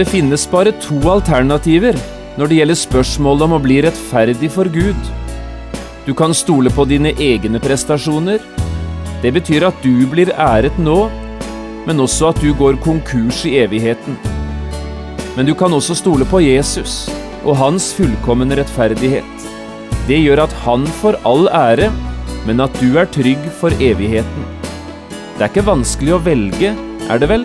Det finnes bare to alternativer når det gjelder spørsmålet om å bli rettferdig for Gud. Du kan stole på dine egne prestasjoner. Det betyr at du blir æret nå, men også at du går konkurs i evigheten. Men du kan også stole på Jesus og hans fullkomne rettferdighet. Det gjør at han får all ære, men at du er trygg for evigheten. Det er ikke vanskelig å velge, er det vel?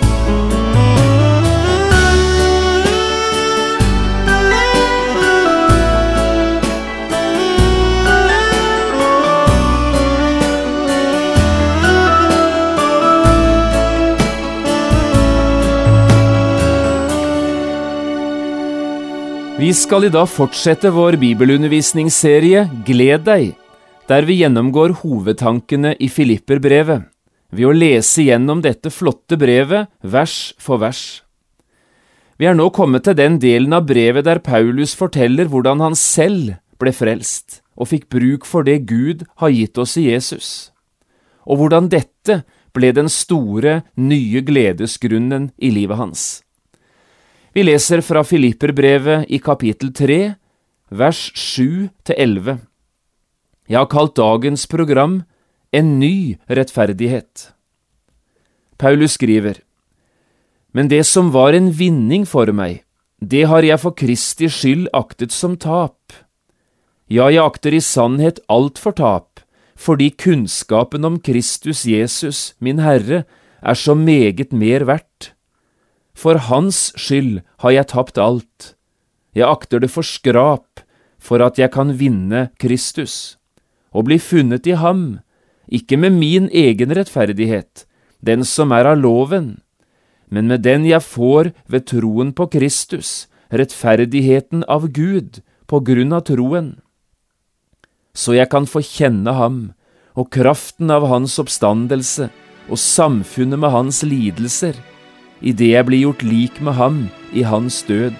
Vi skal i dag fortsette vår bibelundervisningsserie Gled deg, der vi gjennomgår hovedtankene i Filipperbrevet, ved å lese gjennom dette flotte brevet vers for vers. Vi er nå kommet til den delen av brevet der Paulus forteller hvordan han selv ble frelst og fikk bruk for det Gud har gitt oss i Jesus, og hvordan dette ble den store, nye gledesgrunnen i livet hans. Vi leser fra Filipperbrevet i kapittel 3, vers 7-11. Jeg har kalt dagens program En ny rettferdighet. Paulus skriver, Men det som var en vinning for meg, det har jeg for Kristi skyld aktet som tap. Ja, jeg akter i sannhet alt for tap, fordi kunnskapen om Kristus Jesus, min Herre, er så meget mer verdt for hans skyld har jeg tapt alt. Jeg akter det for skrap, for at jeg kan vinne Kristus, og bli funnet i ham, ikke med min egen rettferdighet, den som er av loven, men med den jeg får ved troen på Kristus, rettferdigheten av Gud, på grunn av troen. Så jeg kan få kjenne ham, og kraften av hans oppstandelse, og samfunnet med hans lidelser, idet jeg blir gjort lik med ham i hans død.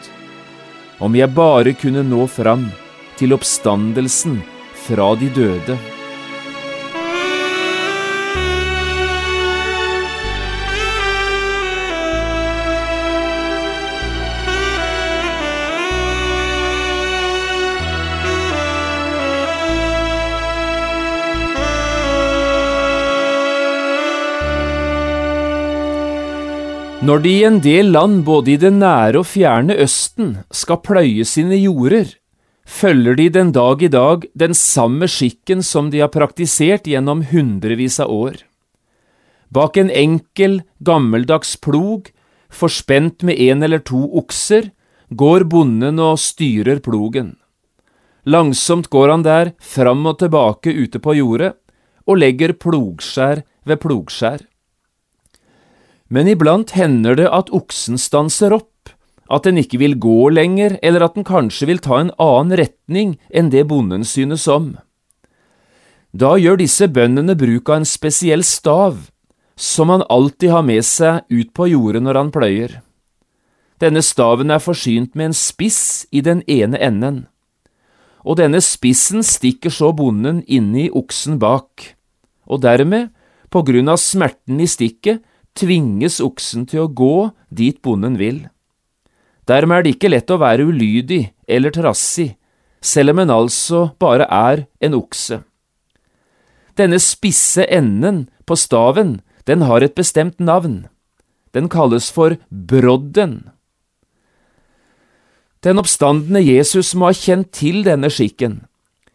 Om jeg bare kunne nå fram til oppstandelsen fra de døde. Når de i en del land, både i det nære og fjerne Østen, skal pløye sine jorder, følger de den dag i dag den samme skikken som de har praktisert gjennom hundrevis av år. Bak en enkel, gammeldags plog, forspent med en eller to okser, går bonden og styrer plogen. Langsomt går han der fram og tilbake ute på jordet, og legger plogskjær ved plogskjær men iblant hender det at oksen stanser opp, at den ikke vil gå lenger, eller at den kanskje vil ta en annen retning enn det bonden synes om. Da gjør disse bøndene bruk av en spesiell stav, som han alltid har med seg ut på jordet når han pløyer. Denne staven er forsynt med en spiss i den ene enden, og denne spissen stikker så bonden inni oksen bak, og dermed, på grunn av smerten i stikket, tvinges oksen til å gå dit bonden vil. Dermed er det ikke lett å være ulydig eller trassig, selv om en altså bare er en okse. Denne spisse enden på staven, den har et bestemt navn. Den kalles for brodden. Den oppstandende Jesus må ha kjent til denne skikken,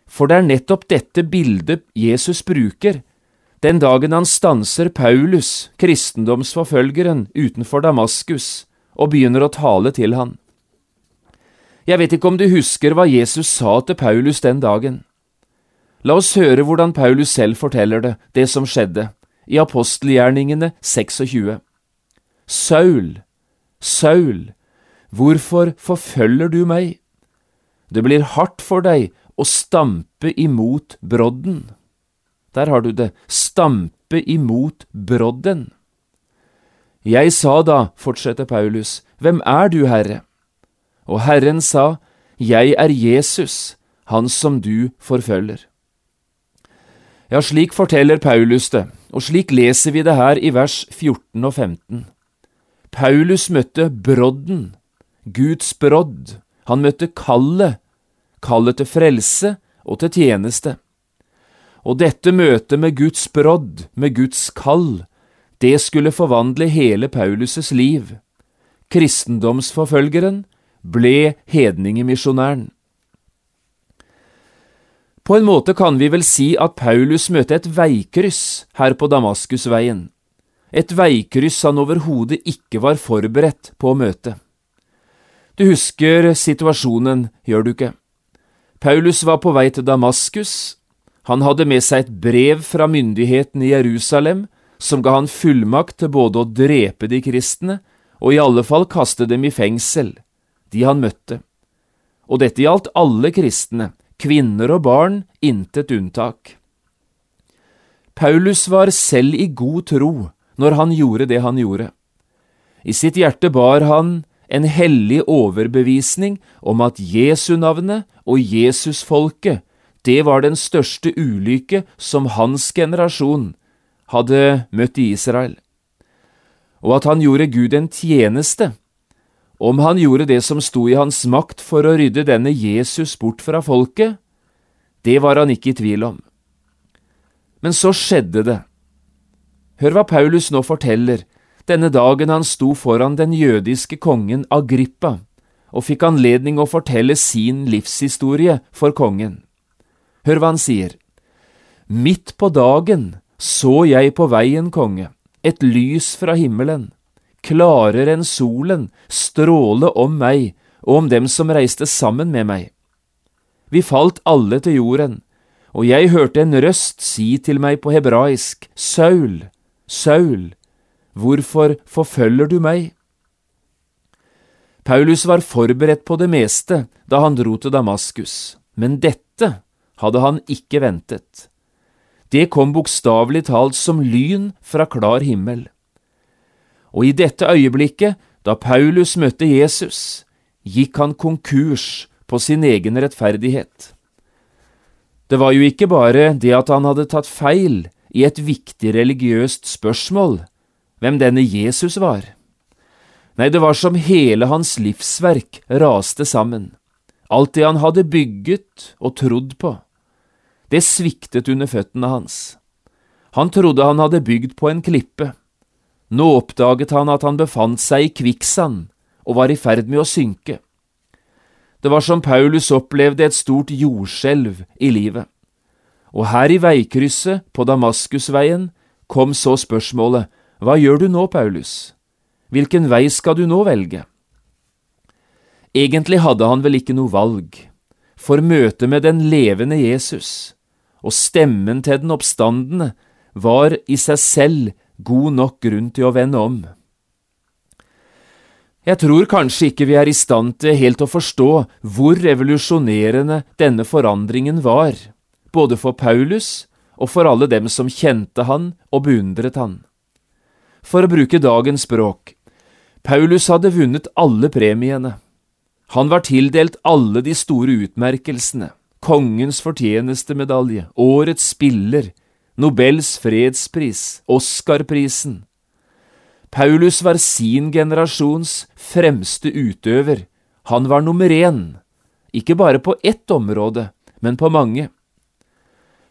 for det er nettopp dette bildet Jesus bruker den dagen han stanser Paulus, kristendomsforfølgeren, utenfor Damaskus og begynner å tale til han. Jeg vet ikke om du husker hva Jesus sa til Paulus den dagen. La oss høre hvordan Paulus selv forteller det, det som skjedde, i apostelgjerningene 26. Saul, Saul, hvorfor forfølger du meg? Det blir hardt for deg å stampe imot brodden. Der har du det, stampe imot brodden. Jeg sa da, fortsetter Paulus, Hvem er du, Herre? Og Herren sa, Jeg er Jesus, han som du forfølger. Ja, slik forteller Paulus det, og slik leser vi det her i vers 14 og 15. Paulus møtte brodden, Guds brodd, han møtte kallet, kallet til frelse og til tjeneste. Og dette møtet med Guds brodd, med Guds kall, det skulle forvandle hele Paulus' liv. Kristendomsforfølgeren ble hedningemisjonæren. På en måte kan vi vel si at Paulus møtte et veikryss her på Damaskusveien, et veikryss han overhodet ikke var forberedt på å møte. Du husker situasjonen, gjør du ikke? Paulus var på vei til Damaskus, han hadde med seg et brev fra myndighetene i Jerusalem som ga han fullmakt til både å drepe de kristne og i alle fall kaste dem i fengsel, de han møtte. Og dette gjaldt alle kristne, kvinner og barn, intet unntak. Paulus var selv i god tro når han gjorde det han gjorde. I sitt hjerte bar han en hellig overbevisning om at Jesu-navnet og Jesusfolket, det var den største ulykke som hans generasjon hadde møtt i Israel, og at han gjorde Gud en tjeneste om han gjorde det som sto i hans makt for å rydde denne Jesus bort fra folket, det var han ikke i tvil om. Men så skjedde det. Hør hva Paulus nå forteller, denne dagen han sto foran den jødiske kongen Agrippa og fikk anledning å fortelle sin livshistorie for kongen. Hør hva han sier. Midt på dagen så jeg på veien, konge, et lys fra himmelen, klarere enn solen, stråle om meg og om dem som reiste sammen med meg. Vi falt alle til jorden, og jeg hørte en røst si til meg på hebraisk, Saul, Saul, hvorfor forfølger du meg? Paulus var forberedt på det meste da han dro til Damaskus, men dette hadde han ikke ventet. Det kom bokstavelig talt som lyn fra klar himmel. Og i dette øyeblikket, da Paulus møtte Jesus, gikk han konkurs på sin egen rettferdighet. Det var jo ikke bare det at han hadde tatt feil i et viktig religiøst spørsmål, hvem denne Jesus var. Nei, det var som hele hans livsverk raste sammen, alt det han hadde bygget og trodd på det sviktet under føttene hans. Han trodde han hadde bygd på en klippe. Nå oppdaget han at han befant seg i kvikksand og var i ferd med å synke. Det var som Paulus opplevde et stort jordskjelv i livet. Og her i veikrysset på Damaskusveien kom så spørsmålet, hva gjør du nå, Paulus? Hvilken vei skal du nå velge? Egentlig hadde han vel ikke noe valg, for møtet med den levende Jesus og stemmen til den oppstandende var i seg selv god nok grunn til å vende om. Jeg tror kanskje ikke vi er i stand til helt å forstå hvor revolusjonerende denne forandringen var, både for Paulus og for alle dem som kjente han og beundret han. For å bruke dagens språk, Paulus hadde vunnet alle premiene. Han var tildelt alle de store utmerkelsene kongens fortjenestemedalje, årets spiller, Nobels fredspris, Oscar-prisen. Paulus var sin generasjons fremste utøver, han var nummer én, ikke bare på ett område, men på mange.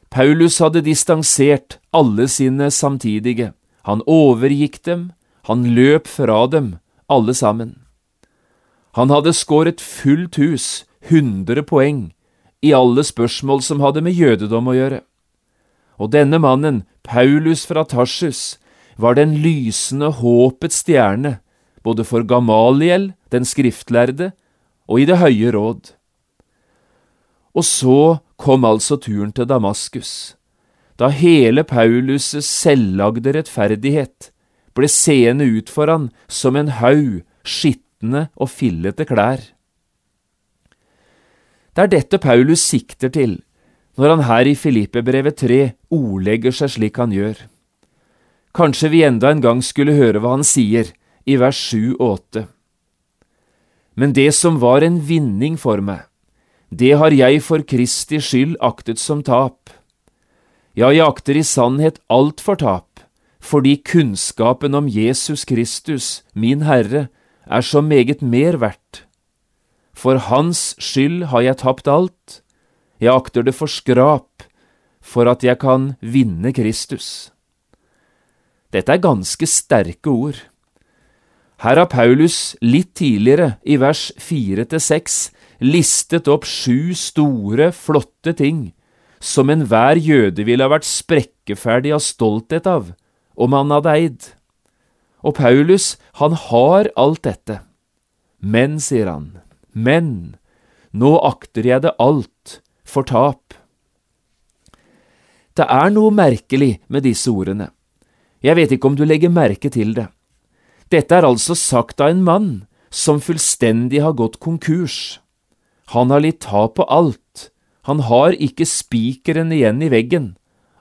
Paulus hadde distansert alle sine samtidige, han overgikk dem, han løp fra dem, alle sammen. Han hadde skåret fullt hus, 100 poeng, i alle spørsmål som hadde med jødedom å gjøre. Og denne mannen, Paulus fra Tarsus, var den lysende håpets stjerne, både for Gamaliel, den skriftlærde, og i Det høye råd. Og så kom altså turen til Damaskus, da hele Paulus' selvlagde rettferdighet ble seende ut for han som en haug skitne og fillete klær. Det er dette Paulus sikter til når han her i Filippebrevet 3 ordlegger seg slik han gjør. Kanskje vi enda en gang skulle høre hva han sier i vers 7 og 8. Men det som var en vinning for meg, det har jeg for Kristi skyld aktet som tap. Ja, jeg akter i sannhet alt for tap, fordi kunnskapen om Jesus Kristus, min Herre, er så meget mer verdt. For Hans skyld har jeg tapt alt, jeg akter det for skrap, for at jeg kan vinne Kristus. Dette er ganske sterke ord. Her har Paulus litt tidligere, i vers fire til seks, listet opp sju store, flotte ting som enhver jøde ville ha vært sprekkeferdig av stolthet av om han hadde eid. Og Paulus, han har alt dette. Men, sier han, men, nå akter jeg det alt for tap. Det er noe merkelig med disse ordene. Jeg vet ikke om du legger merke til det. Dette er altså sagt av en mann som fullstendig har gått konkurs. Han har litt tap på alt, han har ikke spikeren igjen i veggen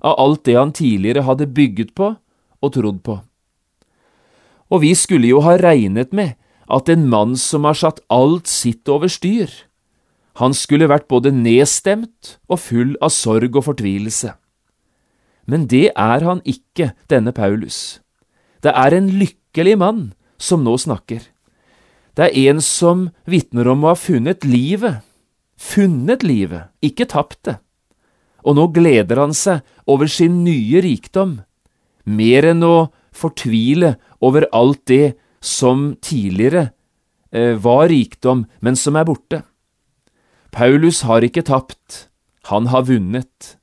av alt det han tidligere hadde bygget på og trodd på. Og vi skulle jo ha regnet med at en mann som har satt alt sitt over styr, han skulle vært både nedstemt og full av sorg og fortvilelse. Men det er han ikke, denne Paulus. Det er en lykkelig mann som nå snakker. Det er en som vitner om å ha funnet livet. Funnet livet, ikke tapt det. Og nå gleder han seg over sin nye rikdom, mer enn å fortvile over alt det som tidligere eh, var rikdom, men som er borte. Paulus har ikke tapt, han har vunnet.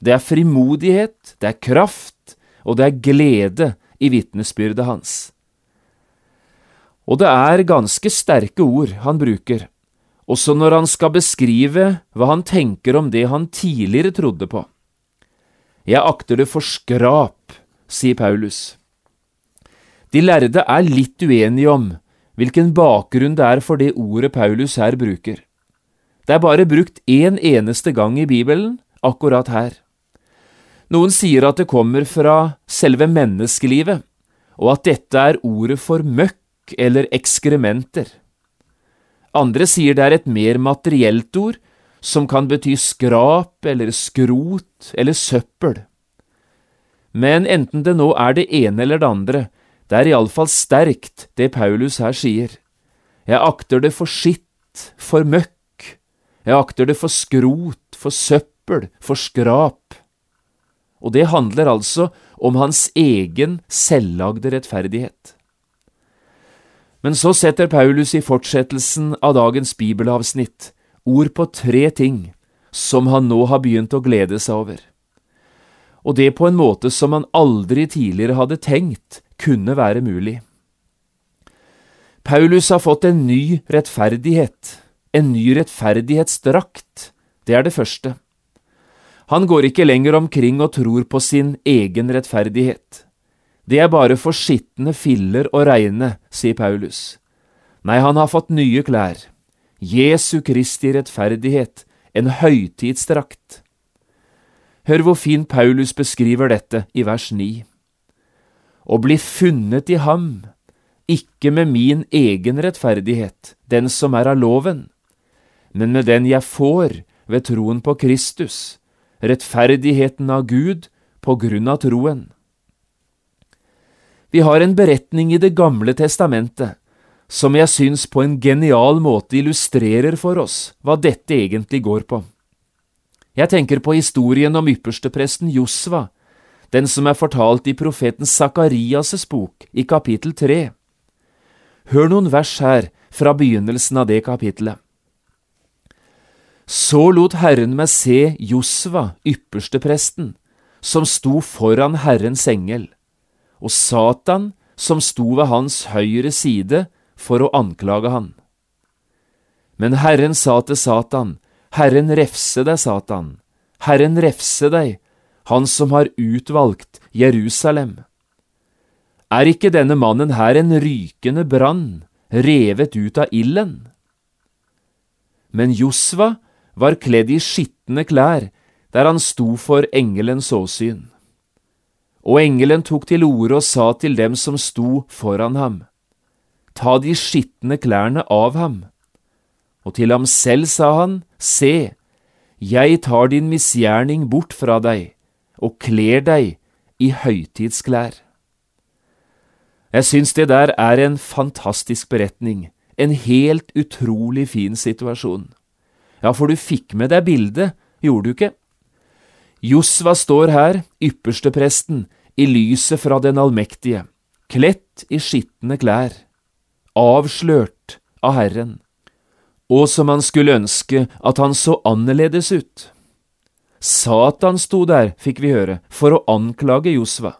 Det er frimodighet, det er kraft, og det er glede i vitnesbyrdet hans. Og det er ganske sterke ord han bruker, også når han skal beskrive hva han tenker om det han tidligere trodde på. Jeg akter det for skrap, sier Paulus. De lærde er litt uenige om hvilken bakgrunn det er for det ordet Paulus her bruker. Det er bare brukt én eneste gang i Bibelen, akkurat her. Noen sier at det kommer fra selve menneskelivet, og at dette er ordet for møkk eller ekskrementer. Andre sier det er et mer materielt ord, som kan bety skrap eller skrot eller søppel. Men enten det nå er det ene eller det andre, det er iallfall sterkt, det Paulus her sier. Jeg akter det for skitt, for møkk, jeg akter det for skrot, for søppel, for skrap. Og det handler altså om hans egen selvlagde rettferdighet. Men så setter Paulus i fortsettelsen av dagens bibelavsnitt ord på tre ting som han nå har begynt å glede seg over. Og det på en måte som han aldri tidligere hadde tenkt kunne være mulig. Paulus har fått en ny rettferdighet en ny rettferdighetsdrakt, det er det første. Han går ikke lenger omkring og tror på sin egen rettferdighet. Det er bare for skitne filler å regne, sier Paulus. Nei, han har fått nye klær. Jesu Kristi rettferdighet, en høytidsdrakt. Hør hvor fint Paulus beskriver dette i vers 9. Å bli funnet i ham, ikke med min egen rettferdighet, den som er av loven, men med den jeg får ved troen på Kristus, rettferdigheten av Gud på grunn av troen. Vi har en beretning i Det gamle testamentet som jeg syns på en genial måte illustrerer for oss hva dette egentlig går på. Jeg tenker på historien om ypperstepresten Josva, den som er fortalt i profeten Sakarias' bok i kapittel tre. Hør noen vers her fra begynnelsen av det kapittelet. Så lot Herren meg se Josva, ypperste presten, som sto foran Herrens engel, og Satan som sto ved hans høyre side for å anklage han. Men Herren sa til Satan, Herren refse deg, Satan, Herren refse deg, han som har utvalgt Jerusalem. Er ikke denne mannen her en rykende brann, revet ut av ilden. Men Josva var kledd i skitne klær der han sto for engelens åsyn. Og engelen tok til orde og sa til dem som sto foran ham, Ta de skitne klærne av ham. Og til ham selv sa han, Se, jeg tar din misgjerning bort fra deg og kler deg i høytidsklær. Jeg syns det der er en fantastisk beretning, en helt utrolig fin situasjon. Ja, for du fikk med deg bildet, gjorde du ikke? Josva står her, ypperstepresten, i lyset fra den allmektige, kledt i skitne klær, avslørt av Herren, og som han skulle ønske at han så annerledes ut. Satan sto der, fikk vi høre, for å anklage Josva.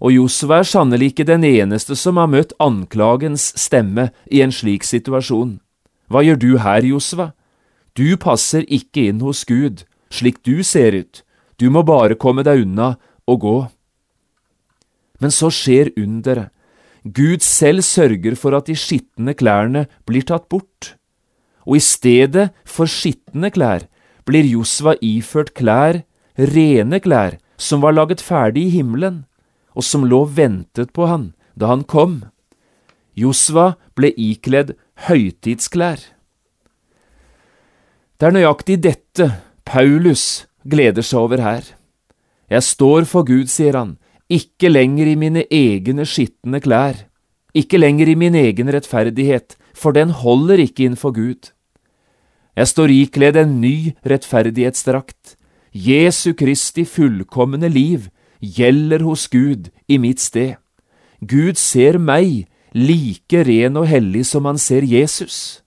Og Josva er sannelig ikke den eneste som har møtt anklagens stemme i en slik situasjon. Hva gjør du her, Josva? Du passer ikke inn hos Gud, slik du ser ut, du må bare komme deg unna og gå. Men så skjer underet. Gud selv sørger for at de skitne klærne blir tatt bort, og i stedet for skitne klær blir Josva iført klær, rene klær, som var laget ferdig i himmelen og som lå ventet på han da han kom. Josva ble ikledd høytidsklær. Det er nøyaktig dette Paulus gleder seg over her. Jeg står for Gud, sier han, ikke lenger i mine egne skitne klær, ikke lenger i min egen rettferdighet, for den holder ikke innfor Gud. Jeg står ikledd en ny rettferdighetsdrakt, Jesu Kristi fullkomne liv, gjelder hos Gud i mitt sted. Gud ser meg like ren og hellig som han ser Jesus.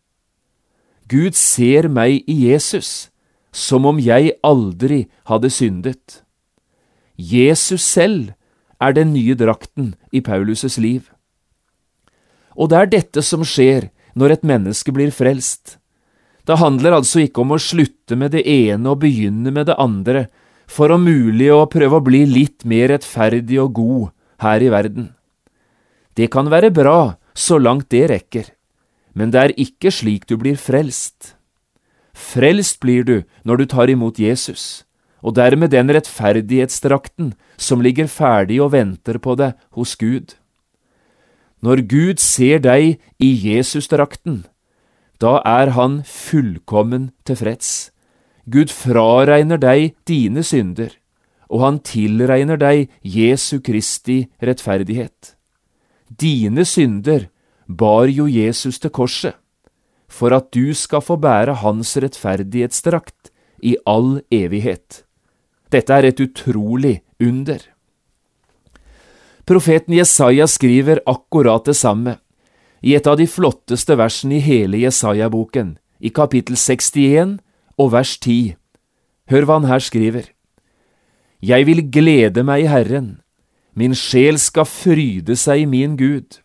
Gud ser meg i Jesus, som om jeg aldri hadde syndet. Jesus selv er den nye drakten i Paulus' liv. Og det er dette som skjer når et menneske blir frelst. Det handler altså ikke om å slutte med det ene og begynne med det andre, for om mulig å prøve å bli litt mer rettferdig og god her i verden. Det kan være bra så langt det rekker, men det er ikke slik du blir frelst. Frelst blir du når du tar imot Jesus, og dermed den rettferdighetsdrakten som ligger ferdig og venter på deg hos Gud. Når Gud ser deg i Jesusdrakten, da er Han fullkommen tilfreds Gud fraregner deg dine synder, og han tilregner deg Jesu Kristi rettferdighet. Dine synder bar jo Jesus til korset, for at du skal få bære hans rettferdighetsdrakt i all evighet. Dette er et utrolig under. Profeten Jesaja skriver akkurat det samme, i et av de flotteste versene i hele Jesaja-boken, i kapittel 61 og vers 10. Hør hva han her skriver. Jeg vil glede meg i Herren, min sjel skal fryde seg i min Gud,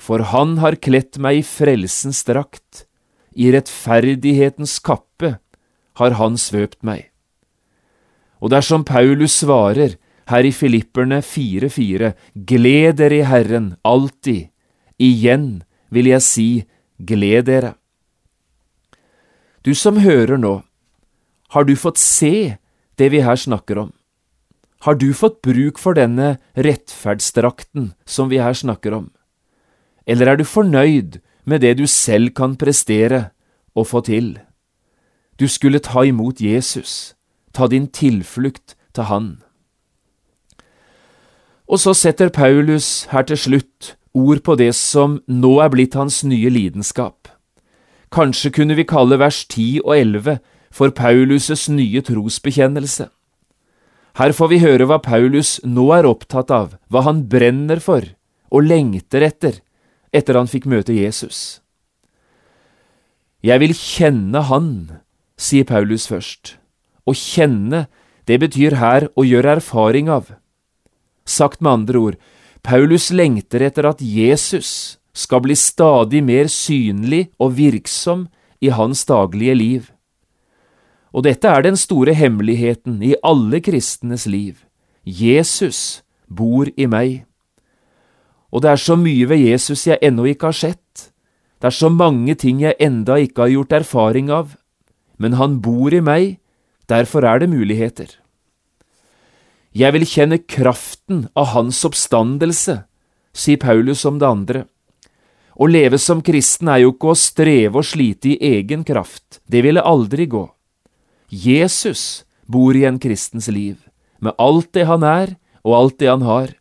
for Han har kledt meg i frelsens drakt, i rettferdighetens kappe har Han svøpt meg. Og dersom Paulus svarer her i Filipperne 4,4, gled dere i Herren alltid, igjen vil jeg si, gled dere. Du som hører nå, har du fått se det vi her snakker om? Har du fått bruk for denne rettferdsdrakten som vi her snakker om? Eller er du fornøyd med det du selv kan prestere og få til? Du skulle ta imot Jesus, ta din tilflukt til Han. Og så setter Paulus her til slutt ord på det som nå er blitt hans nye lidenskap. Kanskje kunne vi kalle vers 10 og 11 for Paulus' nye trosbekjennelse. Her får vi høre hva Paulus nå er opptatt av, hva han brenner for og lengter etter, etter han fikk møte Jesus. Jeg vil kjenne Han, sier Paulus først. Å kjenne, det betyr her å gjøre erfaring av. Sagt med andre ord, Paulus lengter etter at Jesus skal bli stadig mer synlig og virksom i hans daglige liv. Og dette er den store hemmeligheten i alle kristnes liv. Jesus bor i meg. Og det er så mye ved Jesus jeg ennå ikke har sett. Det er så mange ting jeg enda ikke har gjort erfaring av. Men han bor i meg, derfor er det muligheter. Jeg vil kjenne kraften av hans oppstandelse, sier Paulus om det andre. Å leve som kristen er jo ikke å streve og slite i egen kraft, det ville aldri gå. Jesus bor i en kristens liv, med alt det han er og alt det han har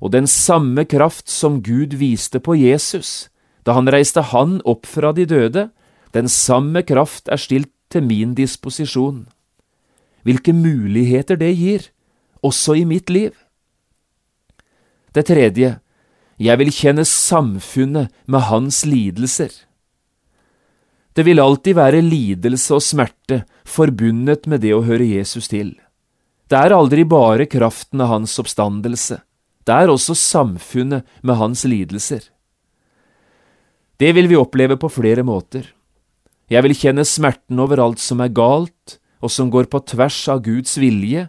og den samme kraft som Gud viste på Jesus da han reiste han opp fra de døde, den samme kraft er stilt til min disposisjon. Hvilke muligheter det gir, også i mitt liv. Det tredje, jeg vil kjenne samfunnet med hans lidelser. Det vil alltid være lidelse og smerte forbundet med det å høre Jesus til. Det er aldri bare kraften av hans oppstandelse. Det er også samfunnet med hans lidelser. Det vil vi oppleve på flere måter. Jeg vil kjenne smerten over alt som er galt, og som går på tvers av Guds vilje,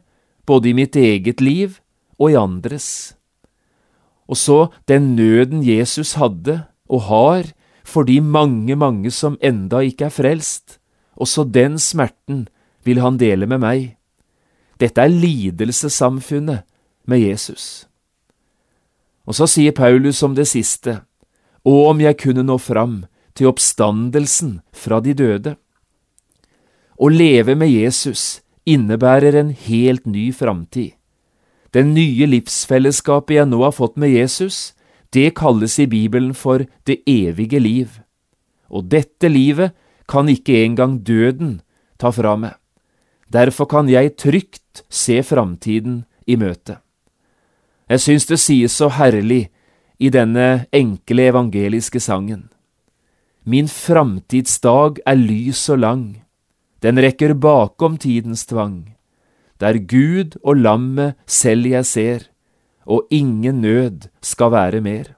både i mitt eget liv og i andres. Og så den nøden Jesus hadde og har for de mange, mange som enda ikke er frelst, også den smerten vil han dele med meg. Dette er lidelsessamfunnet med Jesus. Og så sier Paulus om det siste, og om jeg kunne nå fram til oppstandelsen fra de døde. Å leve med Jesus innebærer en helt ny framtid. Den nye livsfellesskapet jeg nå har fått med Jesus, det kalles i Bibelen for det evige liv. Og dette livet kan ikke engang døden ta fra meg. Derfor kan jeg trygt se framtiden i møte. Jeg syns det sies så herlig i denne enkle evangeliske sangen. Min framtidsdag er lys og lang, den rekker bakom tidens tvang. Der Gud og lammet selv jeg ser, og ingen nød skal være mer.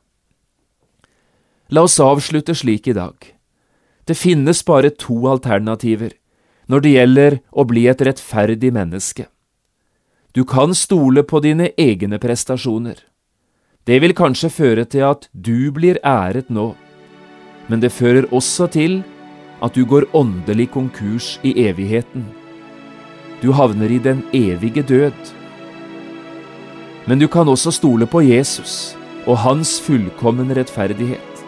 La oss avslutte slik i dag. Det finnes bare to alternativer når det gjelder å bli et rettferdig menneske. Du kan stole på dine egne prestasjoner. Det vil kanskje føre til at du blir æret nå, men det fører også til at du går åndelig konkurs i evigheten. Du havner i den evige død. Men du kan også stole på Jesus og hans fullkommen rettferdighet.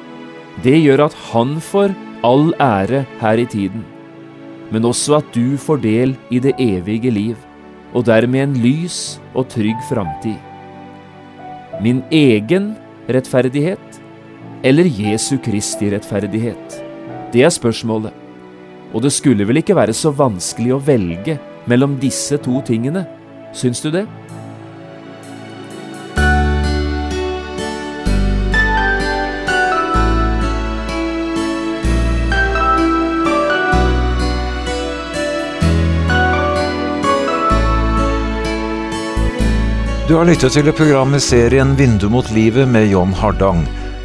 Det gjør at han får all ære her i tiden, men også at du får del i det evige liv og dermed en lys og trygg framtid. Min egen rettferdighet eller Jesu Kristi rettferdighet? Det er spørsmålet, og det skulle vel ikke være så vanskelig å velge mellom disse to tingene, syns du det? Du har lyttet til programmet serien Vindu mot livet med John Hardang.